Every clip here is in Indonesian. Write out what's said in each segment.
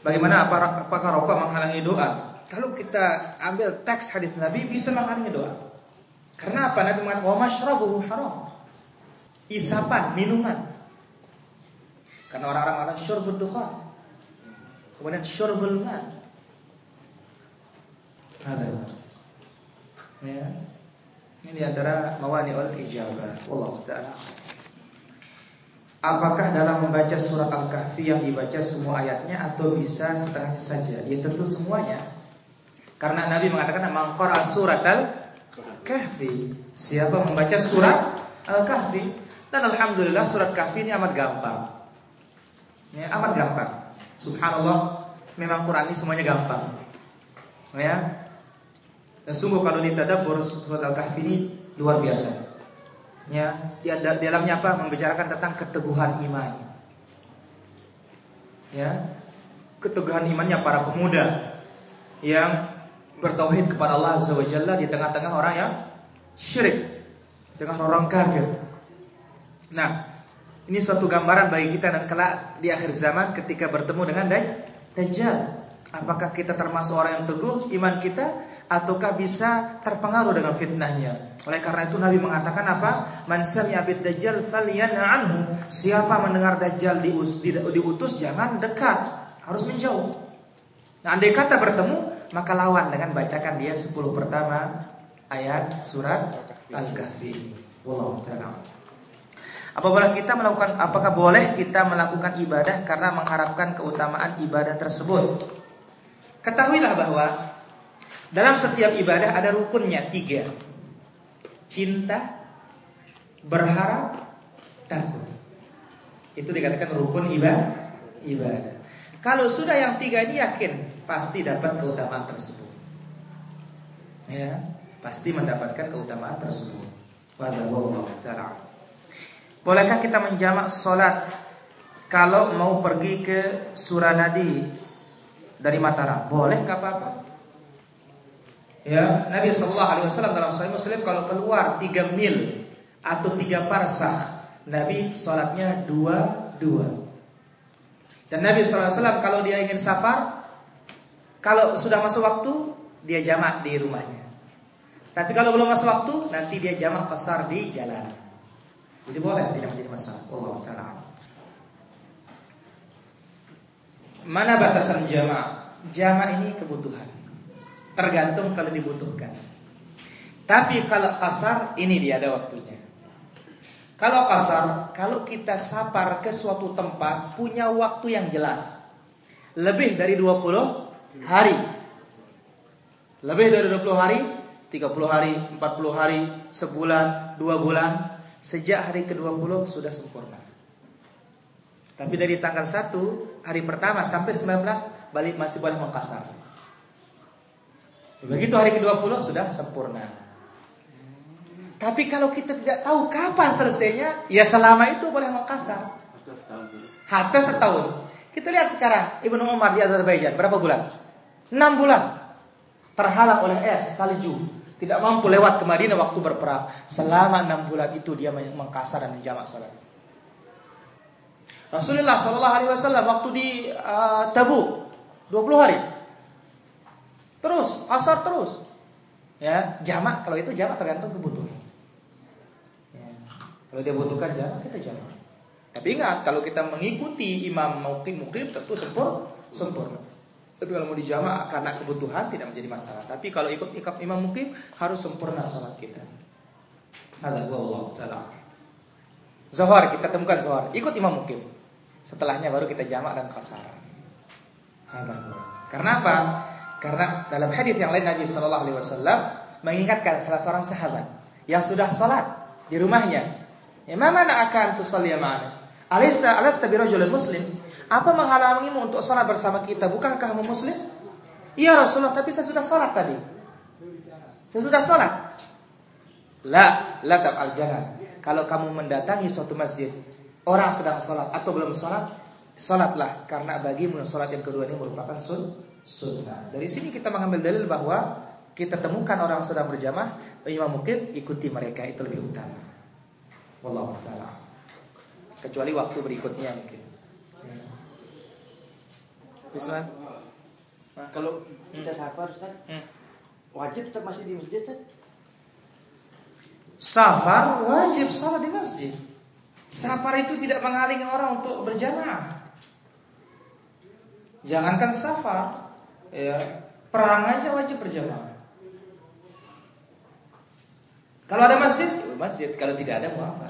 Bagaimana apakah rokok menghalangi doa? Kalau kita ambil teks hadis Nabi bisa menghalangi doa. Karena apa? Nabi mengatakan, "Wa haram." Isapan, minuman. Karena orang-orang mengatakan syurbud dukhan. Kemudian syurbul ma. Ada. Ya. Ini antara mawani ul ijabah. Wallahu taala. Apakah dalam membaca surat Al-Kahfi yang dibaca semua ayatnya atau bisa setengahnya saja? Ya tentu semuanya. Karena Nabi mengatakan mangqara surat Al-Kahfi. Siapa membaca surat Al-Kahfi dan alhamdulillah surat Kahfi ini amat gampang. Ya, amat gampang. Subhanallah, memang Quran ini semuanya gampang. Ya. Dan sungguh kalau ditadabbur surat Al-Kahfi ini luar biasa. Ya, di dalamnya apa? Membicarakan tentang keteguhan iman. Ya. Keteguhan imannya para pemuda yang bertauhid kepada Allah Azza di tengah-tengah orang yang syirik, dengan orang kafir. Nah, ini suatu gambaran bagi kita dan kelak di akhir zaman ketika bertemu dengan Dajjal. Apakah kita termasuk orang yang teguh iman kita ataukah bisa terpengaruh dengan fitnahnya. Oleh karena itu Nabi mengatakan apa? Man sami'a dajjal anhu. Siapa mendengar dajjal diutus jangan dekat, harus menjauh. Nah, andai kata bertemu, maka lawan dengan bacakan dia 10 pertama ayat surat Al-Kahfi. Wallahu taala. Apabila kita melakukan apakah boleh kita melakukan ibadah karena mengharapkan keutamaan ibadah tersebut? Ketahuilah bahwa dalam setiap ibadah ada rukunnya tiga. Cinta, berharap, takut. Itu dikatakan rukun ibadah. ibadah. Kalau sudah yang tiga ini yakin pasti dapat keutamaan tersebut. Ya, pasti mendapatkan keutamaan tersebut. Wallahu taala. Bolehkah kita menjamak sholat kalau mau pergi ke Suranadi dari Mataram? Boleh, nggak apa-apa. Ya, Nabi Shallallahu Alaihi Wasallam dalam Sahih Muslim kalau keluar tiga mil atau tiga parsah, Nabi sholatnya dua dua. Dan Nabi Shallallahu Alaihi Wasallam kalau dia ingin safar, kalau sudah masuk waktu dia jamak di rumahnya. Tapi kalau belum masuk waktu, nanti dia jamak kasar di jalan. Jadi boleh, tidak menjadi masalah. Allah Taala. Mana batasan jamak? Jamak ini kebutuhan. Tergantung kalau dibutuhkan. Tapi kalau kasar ini dia ada waktunya. Kalau kasar, kalau kita sapar ke suatu tempat punya waktu yang jelas. Lebih dari 20 hari. Lebih dari 20 hari, 30 hari, 40 hari, sebulan, dua bulan, sejak hari ke-20 sudah sempurna. Tapi dari tanggal 1 hari pertama sampai 19 balik masih boleh mengkasar. Begitu hari ke-20 sudah sempurna. Tapi kalau kita tidak tahu kapan selesainya, ya selama itu boleh mengkasar. Hatta setahun. Kita lihat sekarang Ibnu Umar di Azerbaijan berapa bulan? 6 bulan. Terhalang oleh es, salju. Tidak mampu lewat ke Madinah waktu berperang. Selama 6 bulan itu dia mengkasar dan menjamak salat. Rasulullah Shallallahu Alaihi Wasallam waktu di uh, Tabuk 20 hari Terus, kasar terus. Ya, jamak kalau itu jamak tergantung kebutuhan. Ya. Kalau dia butuhkan jamak, kita jamak. Tapi ingat, kalau kita mengikuti imam mukim mukim tentu sempurna, sempurna. Tapi kalau mau dijamak karena kebutuhan tidak menjadi masalah. Tapi kalau ikut imam mukim harus sempurna salat kita. Ada Allah taala. Zohar kita temukan zohar, ikut imam mukim. Setelahnya baru kita jamak dan kasar. Karena apa? Karena dalam hadis yang lain Nabi Shallallahu Alaihi Wasallam mengingatkan salah seorang sahabat yang sudah sholat di rumahnya. Ya, mana akan tu ya mana? Alista alasta muslim. Apa menghalangimu untuk sholat bersama kita? Bukankah kamu muslim? Iya Rasulullah, tapi saya sudah sholat tadi. Saya sudah sholat. La, la al jangan. Kalau kamu mendatangi suatu masjid, orang sedang sholat atau belum sholat, sholatlah karena bagimu sholat yang kedua ini merupakan sun, sunnah. Dari sini kita mengambil dalil bahwa kita temukan orang sedang berjamaah, imam mungkin ikuti mereka itu lebih utama. Wallahu taala. Kecuali waktu berikutnya mungkin. Wisman? Kalau kita safar Ustaz, hmm. wajib tetap masih di masjid Ustaz? Safar wajib salat di masjid. Safar itu tidak menghalangi orang untuk berjamaah. Jangankan safar, ya, perang aja wajib berjamaah. Kalau ada masjid, ya masjid. Kalau tidak ada, mau apa?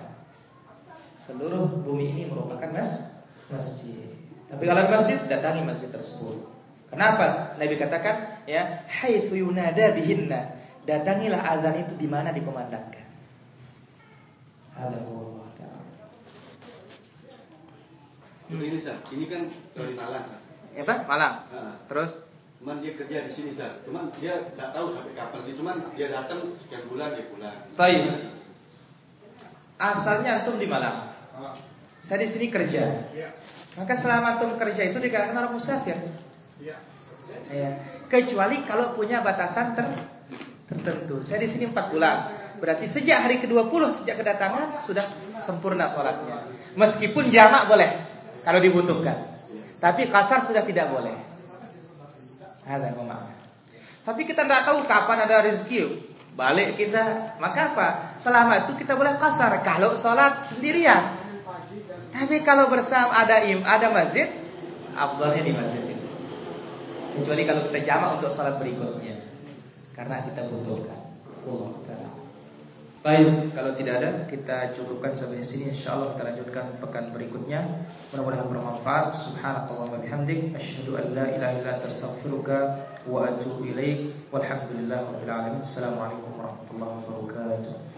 Seluruh bumi ini merupakan mas masjid. Tapi kalau ada masjid, datangi masjid tersebut. Kenapa? Nabi katakan, ya, haitsu yunada bihinna. Datangilah azan itu di mana dikomandangkan. Ada Allah Taala. Ini ini kan dari Malang. Ya Pak, Malang. Nah, Terus? Cuman dia kerja di sini Ustaz. Cuman dia tidak tahu sampai kapan. Dia cuman dia datang sekian bulan dia pulang. Baik. Asalnya antum di Malang. Saya di sini kerja. Ya. Maka selama antum kerja itu dikatakan orang musafir. Ya. ya. Kecuali kalau punya batasan ter tertentu. Saya di sini 4 bulan. Berarti sejak hari ke-20 sejak kedatangan sudah sempurna sholatnya. Meskipun jamak boleh kalau dibutuhkan. Tapi kasar sudah tidak boleh. Ada Tapi kita tidak tahu kapan ada rezeki. Balik kita, maka apa? Selama itu kita boleh kasar kalau sholat sendirian. Tapi kalau bersama ada im, ada masjid, abdulnya di masjid. Kecuali kalau kita jamak untuk sholat berikutnya, karena kita butuhkan. Allah Baik, kalau tidak ada kita cukupkan sampai sini insyaallah kita lanjutkan pekan berikutnya. Mudah-mudahan bermanfaat. Subhanallahi wa bihamdik asyhadu an la ilaha illa anta astaghfiruka wa atubu ilaik. Walhamdulillahirabbil alamin. Assalamualaikum warahmatullahi wabarakatuh.